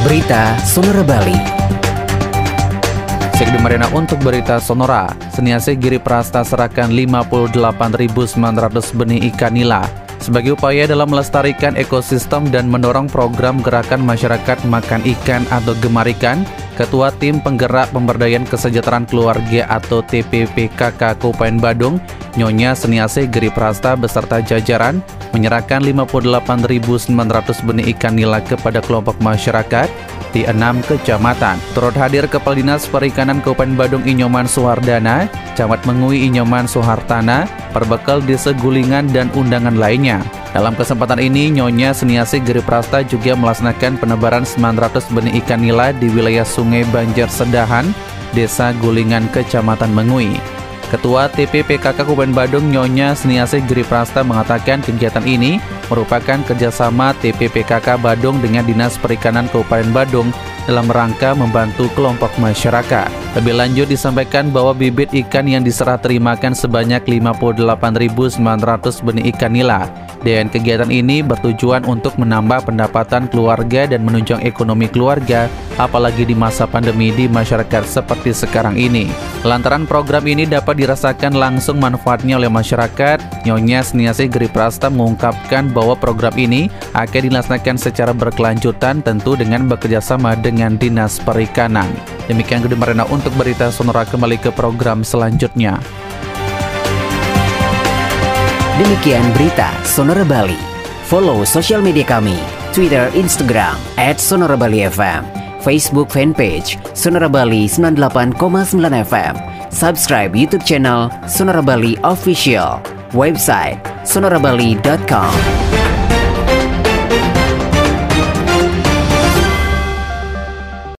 Berita Sonora Bali. Sekdi Marina untuk berita Sonora, Seniase Giri Prasta serahkan 58.900 benih ikan nila sebagai upaya dalam melestarikan ekosistem dan mendorong program gerakan masyarakat makan ikan atau gemar ikan, Ketua Tim Penggerak Pemberdayaan Kesejahteraan Keluarga atau TPPKK Kabupaten Badung, Nyonya Seniase Giri Prasta beserta jajaran menyerahkan 58.900 benih ikan nila kepada kelompok masyarakat di enam kecamatan. Turut hadir Kepala Dinas Perikanan Kabupaten Badung Inyoman Suhardana, Camat Mengui Inyoman Suhartana, perbekal desa Gulingan dan undangan lainnya. Dalam kesempatan ini, Nyonya Seniasi Geri Prasta juga melaksanakan penebaran 900 benih ikan nila di wilayah Sungai Banjar Sedahan, Desa Gulingan, Kecamatan Mengui. Ketua TPPKK Kabupaten Badung Nyonya Seniase Giri Prasta mengatakan kegiatan ini merupakan kerjasama TPPKK Badung dengan Dinas Perikanan Kabupaten Badung dalam rangka membantu kelompok masyarakat. Lebih lanjut disampaikan bahwa bibit ikan yang diserah terimakan sebanyak 58.900 benih ikan nila dan kegiatan ini bertujuan untuk menambah pendapatan keluarga dan menunjang ekonomi keluarga, apalagi di masa pandemi di masyarakat seperti sekarang ini. Lantaran program ini dapat dirasakan langsung manfaatnya oleh masyarakat, Nyonya Seniasi Geri Prasta mengungkapkan bahwa program ini akan dilaksanakan secara berkelanjutan tentu dengan bekerjasama dengan Dinas Perikanan. Demikian Gede Marina untuk berita Sonora kembali ke program selanjutnya. Demikian berita Sonora Bali. Follow sosial media kami, Twitter, Instagram, at Sonora Bali FM, Facebook fanpage Sonora Bali 98,9 FM, subscribe YouTube channel Sonora Bali Official, website sonorabali.com.